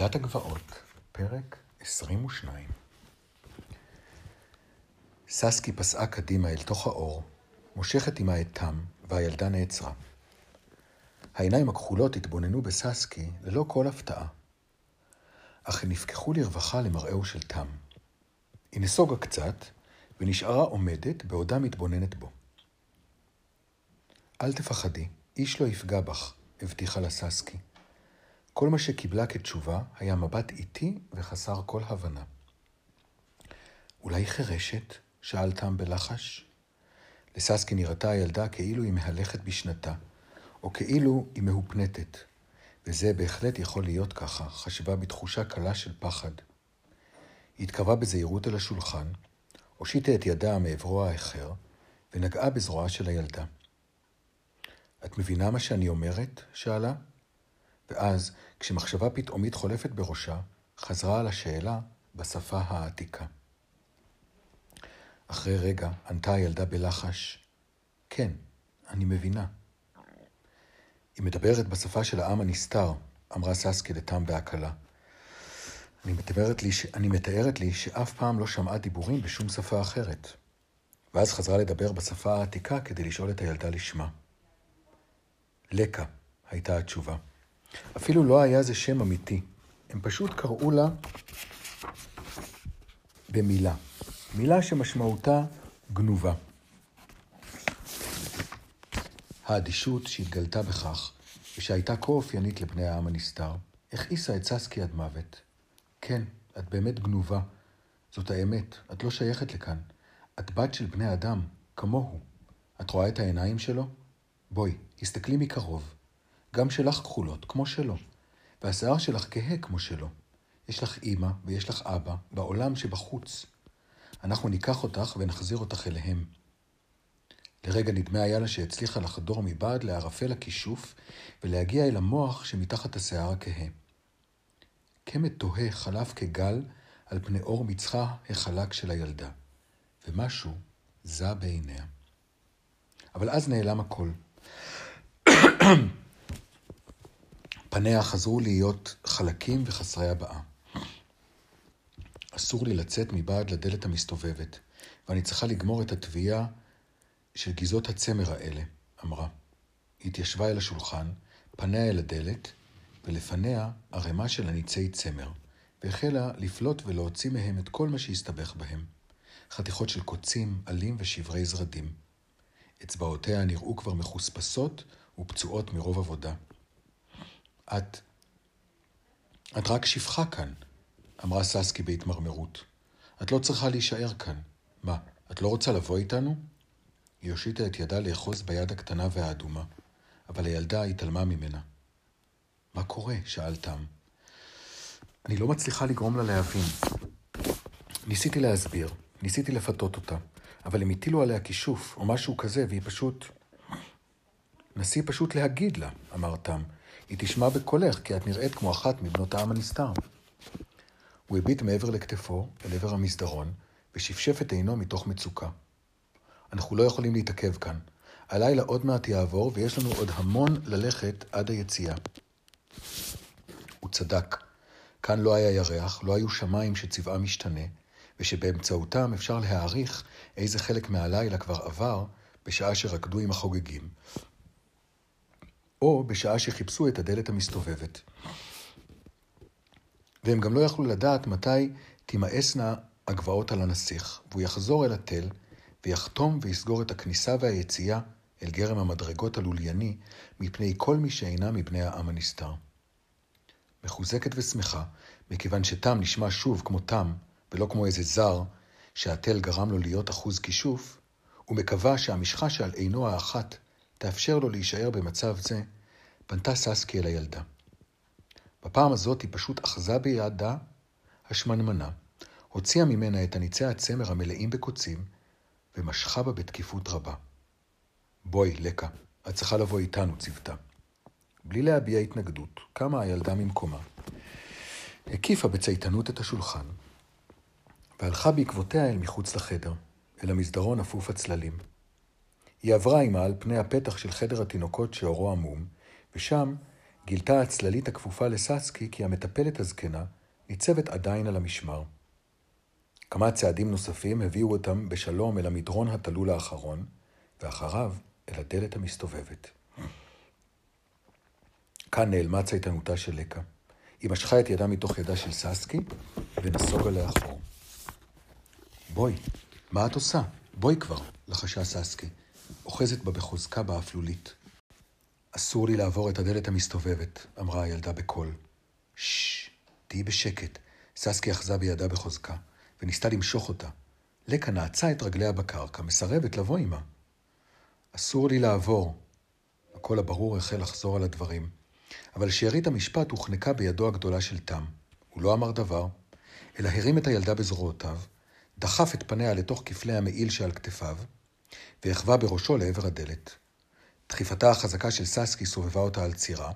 ילדת הגבעות, פרק 22 ססקי פסעה קדימה אל תוך האור, מושכת עמה את תם, והילדה נעצרה. העיניים הכחולות התבוננו בססקי ללא כל הפתעה, אך הן נפקחו לרווחה למראהו של תם. היא נסוגה קצת, ונשארה עומדת בעודה מתבוננת בו. אל תפחדי, איש לא יפגע בך, הבטיחה לה ססקי. כל מה שקיבלה כתשובה היה מבט איטי וחסר כל הבנה. אולי חירשת? שאל תם בלחש. לססקי נראתה הילדה כאילו היא מהלכת בשנתה, או כאילו היא מהופנטת, וזה בהחלט יכול להיות ככה, חשבה בתחושה קלה של פחד. היא התקרבה בזהירות אל השולחן, הושיטה את ידה מעברו האחר, ונגעה בזרועה של הילדה. את מבינה מה שאני אומרת? שאלה. ואז, כשמחשבה פתאומית חולפת בראשה, חזרה על השאלה בשפה העתיקה. אחרי רגע ענתה הילדה בלחש, כן, אני מבינה. היא מדברת בשפה של העם הנסתר, אמרה ססקי לתם בהקלה. אני מתארת, לי ש... אני מתארת לי שאף פעם לא שמעה דיבורים בשום שפה אחרת. ואז חזרה לדבר בשפה העתיקה כדי לשאול את הילדה לשמה. לקה, הייתה התשובה. אפילו לא היה זה שם אמיתי. הם פשוט קראו לה במילה. מילה שמשמעותה גנובה. האדישות שהתגלתה בכך, ושהייתה כה אופיינית לבני העם הנסתר, הכעיסה את ססקי עד מוות. כן, את באמת גנובה. זאת האמת, את לא שייכת לכאן. את בת של בני אדם, כמוהו. את רואה את העיניים שלו? בואי, הסתכלי מקרוב. גם שלך כחולות, כמו שלו. והשיער שלך כהה כמו שלו. יש לך אימא ויש לך אבא בעולם שבחוץ. אנחנו ניקח אותך ונחזיר אותך אליהם. לרגע נדמה היה לה שהצליחה לחדור מבעד לערפל הכישוף ולהגיע אל המוח שמתחת השיער הכהה. קמט תוהה חלף כגל על פני אור מצחה החלק של הילדה, ומשהו זע בעיניה. אבל אז נעלם הכל. פניה חזרו להיות חלקים וחסרי הבעה. אסור לי לצאת מבעד לדלת המסתובבת, ואני צריכה לגמור את התביעה של גזעות הצמר האלה, אמרה. היא התיישבה אל השולחן, פניה אל הדלת, ולפניה ערימה של עניצי צמר, והחלה לפלוט ולהוציא מהם את כל מה שהסתבך בהם. חתיכות של קוצים, עלים ושברי זרדים. אצבעותיה נראו כבר מחוספסות ופצועות מרוב עבודה. את... את רק שפחה כאן, אמרה ססקי בהתמרמרות. את לא צריכה להישאר כאן. מה, את לא רוצה לבוא איתנו? היא הושיטה את ידה לאחוז ביד הקטנה והאדומה, אבל הילדה התעלמה ממנה. מה קורה? שאל תם. אני לא מצליחה לגרום לה להבין. ניסיתי להסביר, ניסיתי לפתות אותה, אבל הם הטילו עליה כישוף או משהו כזה, והיא פשוט... נסי פשוט להגיד לה, אמר תם. היא תשמע בקולך, כי את נראית כמו אחת מבנות העם הנסתר. הוא הביט מעבר לכתפו, אל עבר המסדרון, ושפשף את עינו מתוך מצוקה. אנחנו לא יכולים להתעכב כאן. הלילה עוד מעט יעבור, ויש לנו עוד המון ללכת עד היציאה. הוא צדק. כאן לא היה ירח, לא היו שמיים שצבעם משתנה, ושבאמצעותם אפשר להעריך איזה חלק מהלילה כבר עבר בשעה שרקדו עם החוגגים, או בשעה שחיפשו את הדלת המסתובבת. והם גם לא יכלו לדעת מתי תימאסנה הגבעות על הנסיך, והוא יחזור אל התל, ויחתום ויסגור את הכניסה והיציאה אל גרם המדרגות הלולייני מפני כל מי שאינם מבני העם הנסתר. מחוזקת ושמחה, מכיוון שתם נשמע שוב כמו תם, ולא כמו איזה זר, שהתל גרם לו להיות אחוז כישוף, ומקווה שהמשחה שעל עינו האחת תאפשר לו להישאר במצב זה, פנתה ססקי אל הילדה. בפעם הזאת היא פשוט אחזה בידה השמנמנה, הוציאה ממנה את הניצי הצמר המלאים בקוצים, ומשכה בה בתקיפות רבה. בואי, לקה, את צריכה לבוא איתנו, ציוותה. בלי להביע התנגדות, קמה הילדה ממקומה, הקיפה בצייתנות את השולחן, והלכה בעקבותיה אל מחוץ לחדר, אל המסדרון אפוף הצללים. היא עברה עמה על פני הפתח של חדר התינוקות שאורו עמום, ושם גילתה הצללית הכפופה לססקי כי המטפלת הזקנה ניצבת עדיין על המשמר. כמה צעדים נוספים הביאו אותם בשלום אל המדרון התלול האחרון, ואחריו אל הדלת המסתובבת. כאן נעלמה צייתנותה של לקה. היא משכה את ידה מתוך ידה של ססקי ונסוגה לאחור. בואי, מה את עושה? בואי כבר, לחשה ססקי, אוחזת בה בחוזקה באפלולית. אסור לי לעבור את הדלת המסתובבת, אמרה הילדה בקול. ששש, תהיי בשקט. ססקי אחזה בידה בחוזקה, וניסתה למשוך אותה. לקה נעצה את רגליה בקרקע, מסרבת לבוא עמה. אסור לי לעבור. הקול הברור החל לחזור על הדברים. אבל שארית המשפט הוחנקה בידו הגדולה של תם. הוא לא אמר דבר, אלא הרים את הילדה בזרועותיו, דחף את פניה לתוך כפלי המעיל שעל כתפיו, והחווה בראשו לעבר הדלת. דחיפתה החזקה של ססקי סובבה אותה על צירה,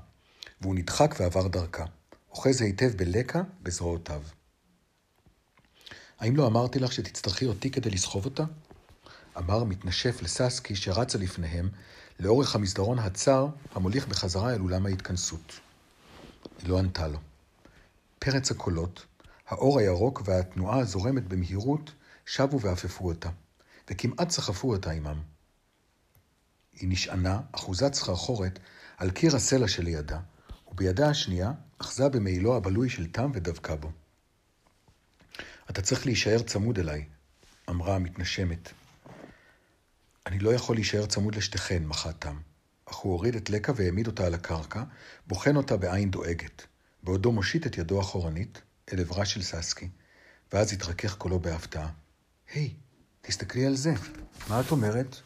והוא נדחק ועבר דרכה, אוחז היטב בלקה בזרועותיו. האם לא אמרתי לך שתצטרכי אותי כדי לסחוב אותה? אמר מתנשף לססקי שרצה לפניהם לאורך המסדרון הצר המוליך בחזרה אל אולם ההתכנסות. היא לא ענתה לו. פרץ הקולות, האור הירוק והתנועה הזורמת במהירות שבו ואפפו אותה, וכמעט סחפו אותה עמם. היא נשענה, אחוזת סחרחורת, על קיר הסלע שלידה, ובידה השנייה אחזה במעילו הבלוי של תם ודבקה בו. אתה צריך להישאר צמוד אליי, אמרה המתנשמת. אני לא יכול להישאר צמוד לשתיכן, מחה תם. אך הוא הוריד את לקה והעמיד אותה על הקרקע, בוחן אותה בעין דואגת, בעודו מושיט את ידו אחורנית אל עברה של ססקי, ואז התרכך קולו בהפתעה. היי, hey, תסתכלי על זה, מה את אומרת?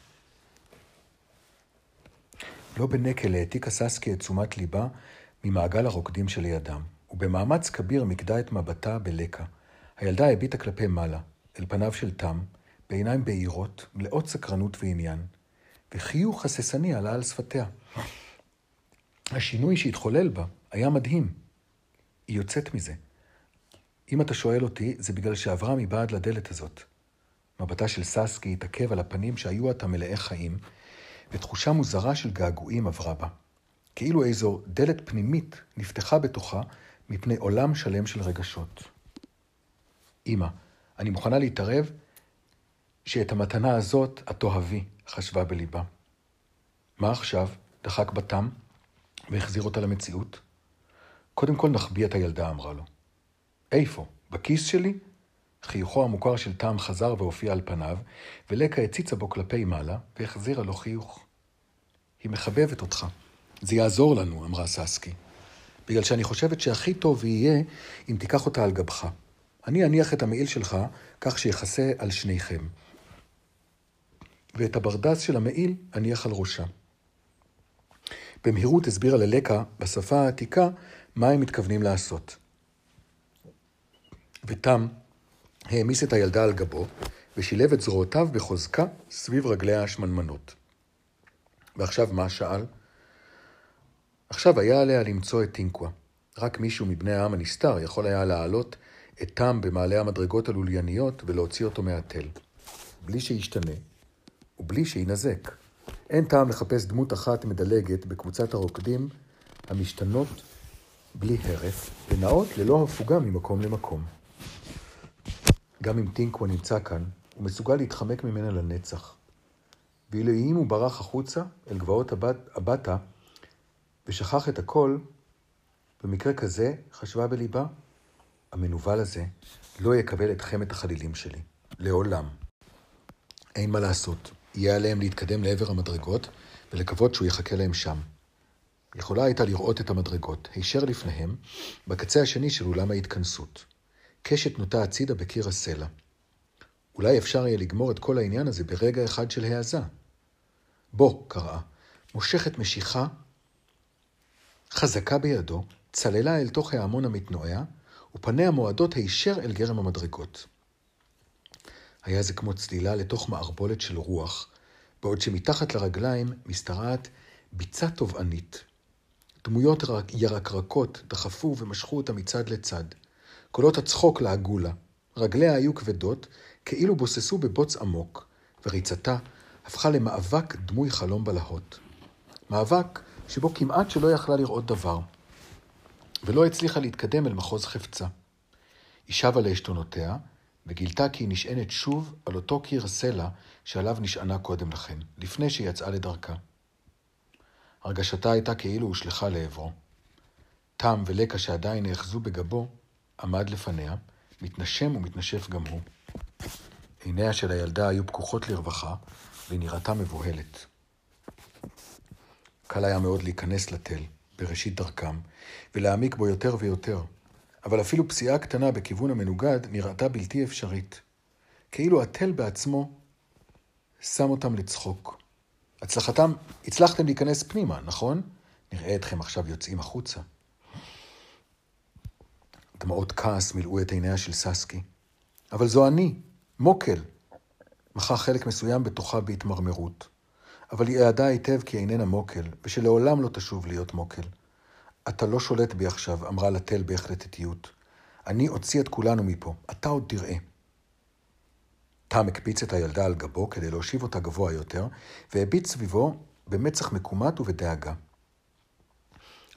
לא בנקל העתיקה ססקי את תשומת ליבה ממעגל הרוקדים שלידם, ובמאמץ כביר מיקדה את מבטה בלקה. הילדה הביטה כלפי מעלה, אל פניו של תם, בעיניים בהירות, מלאות סקרנות ועניין, וחיוך הססני עלה על שפתיה. השינוי שהתחולל בה היה מדהים. היא יוצאת מזה. אם אתה שואל אותי, זה בגלל שעברה מבעד לדלת הזאת. מבטה של ססקי התעכב על הפנים שהיו עתה מלאי חיים, ותחושה מוזרה של געגועים עברה בה. כאילו איזו דלת פנימית נפתחה בתוכה מפני עולם שלם של רגשות. אמא, אני מוכנה להתערב שאת המתנה הזאת את תאהבי, חשבה בליבה. מה עכשיו? דחק בתם והחזיר אותה למציאות. קודם כל נחביא את הילדה, אמרה לו. איפה? בכיס שלי? חיוכו המוכר של טעם חזר והופיע על פניו, ולקה הציצה בו כלפי מעלה, והחזירה לו חיוך. היא מחבבת אותך. זה יעזור לנו, אמרה ססקי. בגלל שאני חושבת שהכי טוב יהיה אם תיקח אותה על גבך. אני אניח את המעיל שלך כך שיכסה על שניכם. ואת הברדס של המעיל אניח על ראשה. במהירות הסבירה ללקה, בשפה העתיקה, מה הם מתכוונים לעשות. ותם העמיס את הילדה על גבו, ושילב את זרועותיו בחוזקה סביב רגליה השמנמנות. ועכשיו מה שאל? עכשיו היה עליה למצוא את טינקווה. רק מישהו מבני העם הנסתר יכול היה להעלות את תם במעלה המדרגות הלולייניות ולהוציא אותו מהתל. בלי שישתנה ובלי שיינזק. אין טעם לחפש דמות אחת מדלגת בקבוצת הרוקדים המשתנות בלי הרף, ונעות ללא הפוגה ממקום למקום. גם אם טינקו נמצא כאן, הוא מסוגל להתחמק ממנה לנצח. ואילו אם הוא ברח החוצה אל גבעות הבת, הבטה ושכח את הכל, במקרה כזה, חשבה בליבה, המנוול הזה לא יקבל את חמת החלילים שלי. לעולם. אין מה לעשות. יהיה עליהם להתקדם לעבר המדרגות ולקוות שהוא יחכה להם שם. יכולה הייתה לראות את המדרגות, הישר לפניהם, בקצה השני של אולם ההתכנסות. קשת נוטה הצידה בקיר הסלע. אולי אפשר יהיה לגמור את כל העניין הזה ברגע אחד של העזה. בוא, קראה, מושכת משיכה חזקה בידו, צללה אל תוך ההמון המתנועע, ופניה מועדות הישר אל גרם המדרגות. היה זה כמו צלילה לתוך מערבולת של רוח, בעוד שמתחת לרגליים משתרעת ביצה תובענית. דמויות ירקרקות דחפו ומשכו אותה מצד לצד. קולות הצחוק לעגו לה. רגליה היו כבדות, כאילו בוססו בבוץ עמוק, וריצתה הפכה למאבק דמוי חלום בלהות. מאבק שבו כמעט שלא יכלה לראות דבר. ולא הצליחה להתקדם אל מחוז חפצה. היא שבה לעשתונותיה, וגילתה כי היא נשענת שוב על אותו קיר סלע שעליו נשענה קודם לכן, לפני שהיא יצאה לדרכה. הרגשתה הייתה כאילו הושלכה לעברו. תם ולקה שעדיין נאחזו בגבו, עמד לפניה, מתנשם ומתנשף גם הוא. עיניה של הילדה היו פקוחות לרווחה, והיא נראתה מבוהלת. קל היה מאוד להיכנס לתל, בראשית דרכם, ולהעמיק בו יותר ויותר, אבל אפילו פסיעה קטנה בכיוון המנוגד נראתה בלתי אפשרית. כאילו התל בעצמו שם אותם לצחוק. הצלחתם, הצלחתם להיכנס פנימה, נכון? נראה אתכם עכשיו יוצאים החוצה. דמעות כעס מילאו את עיניה של ססקי. אבל זו אני, מוקל. מחה חלק מסוים בתוכה בהתמרמרות. אבל היא ידעה היטב כי איננה מוקל, ושלעולם לא תשוב להיות מוקל. אתה לא שולט בי עכשיו, אמרה לתל בהחלטתיות. אני אוציא את כולנו מפה, אתה עוד תראה. תם הקפיץ את הילדה על גבו כדי להושיב אותה גבוה יותר, והביט סביבו במצח מקומט ובדאגה.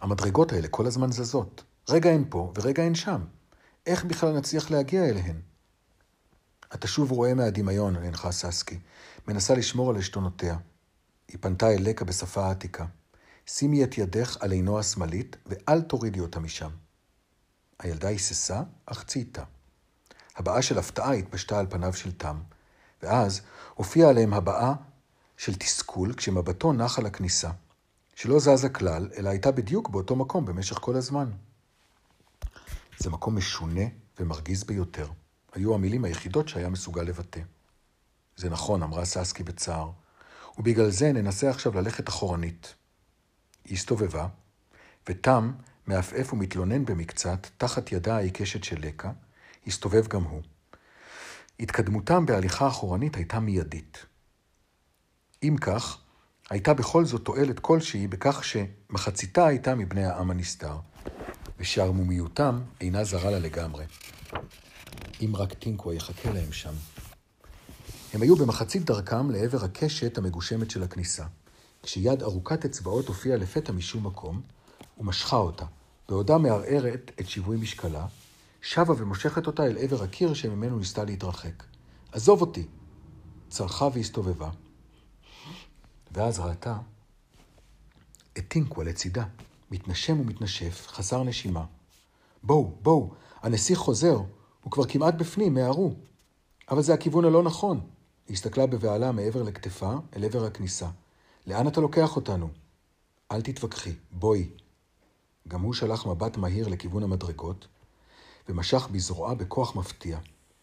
המדרגות האלה כל הזמן זזות. רגע הן פה ורגע הן שם. איך בכלל נצליח להגיע אליהן? אתה שוב רואה מהדמיון, הנחה ססקי, מנסה לשמור על עשתונותיה. היא פנתה אל לקה בשפה העתיקה. שימי את ידך על עינו השמאלית, ואל תורידי אותה משם. הילדה היססה, אך צייתה. הבעה של הפתעה התפשטה על פניו של תם, ואז הופיעה עליהם הבעה של תסכול כשמבטו נח על הכניסה, שלא זזה כלל, אלא הייתה בדיוק באותו מקום במשך כל הזמן. זה מקום משונה ומרגיז ביותר. היו המילים היחידות שהיה מסוגל לבטא. זה נכון, אמרה ססקי בצער, ובגלל זה ננסה עכשיו ללכת אחורנית. היא הסתובבה, ותם, מעפעף ומתלונן במקצת, תחת ידה העיקשת של לקה, הסתובב גם הוא. התקדמותם בהליכה אחורנית הייתה מיידית. אם כך, הייתה בכל זאת תועלת כלשהי בכך שמחציתה הייתה מבני העם הנסתר, ושערמומיותם אינה זרה לה לגמרי. אם רק טינקו יחכה להם שם. הם היו במחצית דרכם לעבר הקשת המגושמת של הכניסה, כשיד ארוכת אצבעות הופיעה לפתע משום מקום, ומשכה אותה, בעודה מערערת את שיווי משקלה, שבה ומושכת אותה אל עבר הקיר שממנו ניסתה להתרחק. עזוב אותי! צרחה והסתובבה. ואז ראתה את טינקווה לצידה, מתנשם ומתנשף, חסר נשימה. בואו, בואו, הנסיך חוזר, הוא כבר כמעט בפנים, מהרו. אבל זה הכיוון הלא נכון. היא הסתכלה בבהלה מעבר לכתפה, אל עבר הכניסה. לאן אתה לוקח אותנו? אל תתווכחי, בואי. גם הוא שלח מבט מהיר לכיוון המדרגות, ומשך בזרועה בכוח מפתיע.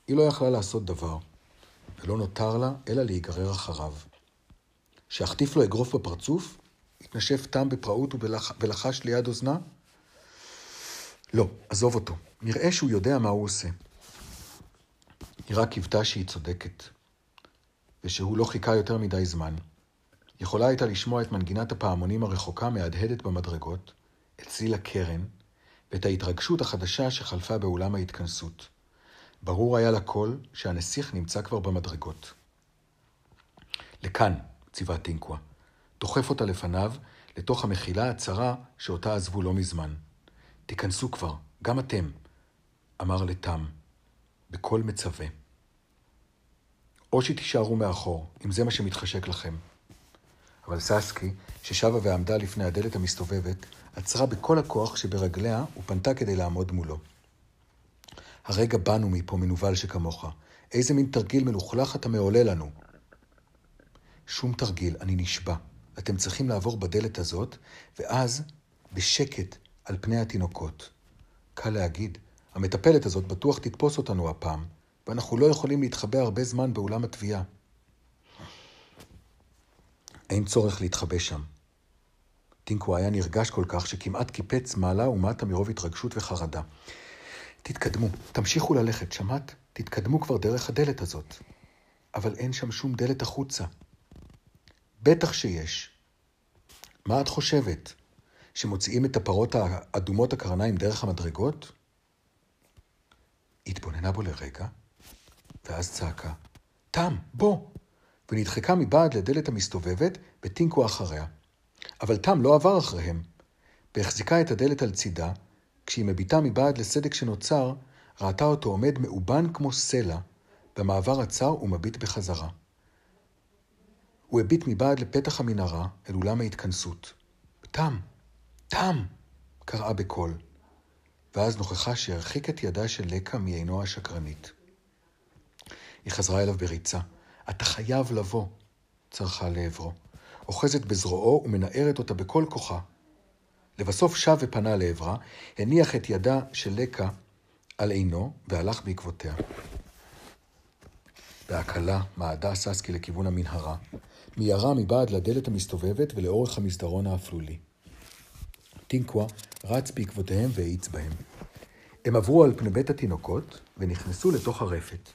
היא לא יכלה לעשות דבר, ולא נותר לה אלא להיגרר אחריו. שאחטיף לו אגרוף בפרצוף, התנשף תם בפראות. ולחש ליד אוזנה? לא, עזוב אותו. נראה שהוא יודע מה הוא עושה. היא רק קיוותה שהיא צודקת, ושהוא לא חיכה יותר מדי זמן. יכולה הייתה לשמוע את מנגינת הפעמונים הרחוקה מהדהדת במדרגות, את צליל הקרן, ואת ההתרגשות החדשה שחלפה באולם ההתכנסות. ברור היה לכל שהנסיך נמצא כבר במדרגות. לכאן, ציווה טינקווה. דוחף אותה לפניו, לתוך המחילה הצרה שאותה עזבו לא מזמן. תיכנסו כבר, גם אתם, אמר לתם, בקול מצווה. או שתישארו מאחור, אם זה מה שמתחשק לכם. אבל ססקי, ששבה ועמדה לפני הדלת המסתובבת, עצרה בכל הכוח שברגליה ופנתה כדי לעמוד מולו. הרגע באנו מפה מנוול שכמוך. איזה מין תרגיל מלוכלך אתה מעולה לנו. שום תרגיל, אני נשבע. אתם צריכים לעבור בדלת הזאת, ואז, בשקט, על פני התינוקות. קל להגיד, המטפלת הזאת בטוח תתפוס אותנו הפעם, ואנחנו לא יכולים להתחבא הרבה זמן באולם התביעה. אין צורך להתחבא שם. טינקו היה נרגש כל כך שכמעט קיפץ מעלה ומטה מרוב התרגשות וחרדה. תתקדמו, תמשיכו ללכת, שמעת? תתקדמו כבר דרך הדלת הזאת. אבל אין שם שום דלת החוצה. בטח שיש. מה את חושבת? שמוציאים את הפרות האדומות הקרניים דרך המדרגות? התבוננה בו לרגע, ואז צעקה, תם, בוא! ונדחקה מבעד לדלת המסתובבת, וטינקו אחריה. אבל תם לא עבר אחריהם. והחזיקה את הדלת על צידה, כשהיא מביטה מבעד לסדק שנוצר, ראתה אותו עומד מאובן כמו סלע, במעבר הצר ומביט בחזרה. הוא הביט מבעד לפתח המנהרה אל אולם ההתכנסות. תם! תם! קראה בקול, ואז נוכחה שהרחיק את ידה של לקה מעינו השקרנית. היא חזרה אליו בריצה. אתה חייב לבוא, צרחה לעברו. אוחזת בזרועו ומנערת אותה בכל כוחה. לבסוף שב ופנה לעברה, הניח את ידה של לקה על עינו והלך בעקבותיה. בהקלה מעדה ססקי לכיוון המנהרה, מיהרה מבעד לדלת המסתובבת ולאורך המסדרון האפלולי. טינקווה רץ בעקבותיהם והאיץ בהם. הם עברו על פני בית התינוקות ונכנסו לתוך הרפת.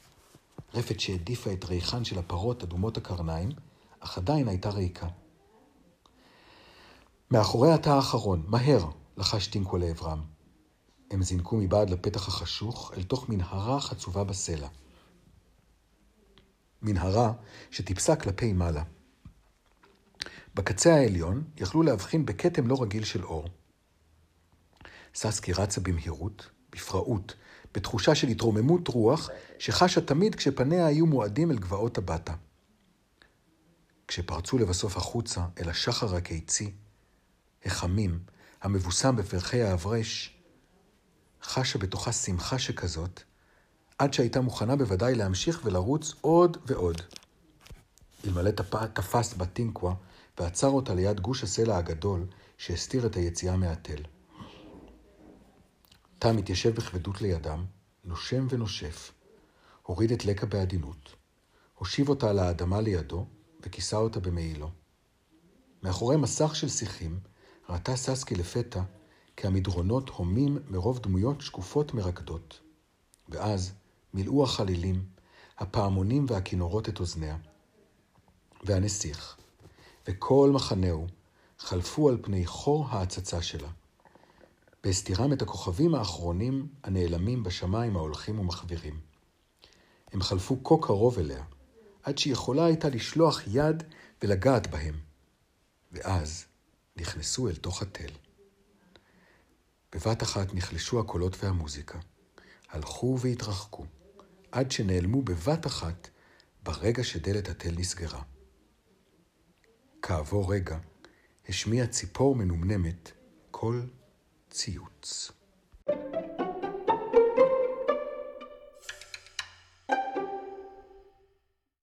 רפת שהעדיפה את ריחן של הפרות אדומות הקרניים, אך עדיין הייתה ריקה. מאחורי התא האחרון, מהר, לחש טינקו לעברם. הם זינקו מבעד לפתח החשוך אל תוך מנהרה חצובה בסלע. מנהרה שטיפסה כלפי מעלה. בקצה העליון יכלו להבחין בכתם לא רגיל של אור. ססקי רצה במהירות, בפראות, בתחושה של התרוממות רוח שחשה תמיד כשפניה היו מועדים אל גבעות הבטה. כשפרצו לבסוף החוצה אל השחר הקיצי, החמים, המבוסם בפרחי האברש, חשה בתוכה שמחה שכזאת, עד שהייתה מוכנה בוודאי להמשיך ולרוץ עוד ועוד. אלמלא תפס בטינקווה ועצר אותה ליד גוש הסלע הגדול שהסתיר את היציאה מהתל. תם התיישב בכבדות לידם, נושם ונושף. הוריד את לקה בעדינות. הושיב אותה על האדמה לידו, וכיסה אותה במעילו. מאחורי מסך של שיחים, ראתה ססקי לפתע כי המדרונות הומים מרוב דמויות שקופות מרקדות. ואז מילאו החלילים, הפעמונים והכינורות את אוזניה. והנסיך, וכל מחנהו, חלפו על פני חור ההצצה שלה. בהסתירם את הכוכבים האחרונים הנעלמים בשמיים ההולכים ומחווירים. הם חלפו כה קרוב אליה, עד שיכולה הייתה לשלוח יד ולגעת בהם. ואז נכנסו אל תוך התל. בבת אחת נחלשו הקולות והמוזיקה, הלכו והתרחקו, עד שנעלמו בבת אחת ברגע שדלת התל נסגרה. כעבור רגע, השמיע ציפור מנומנמת קול ציוץ.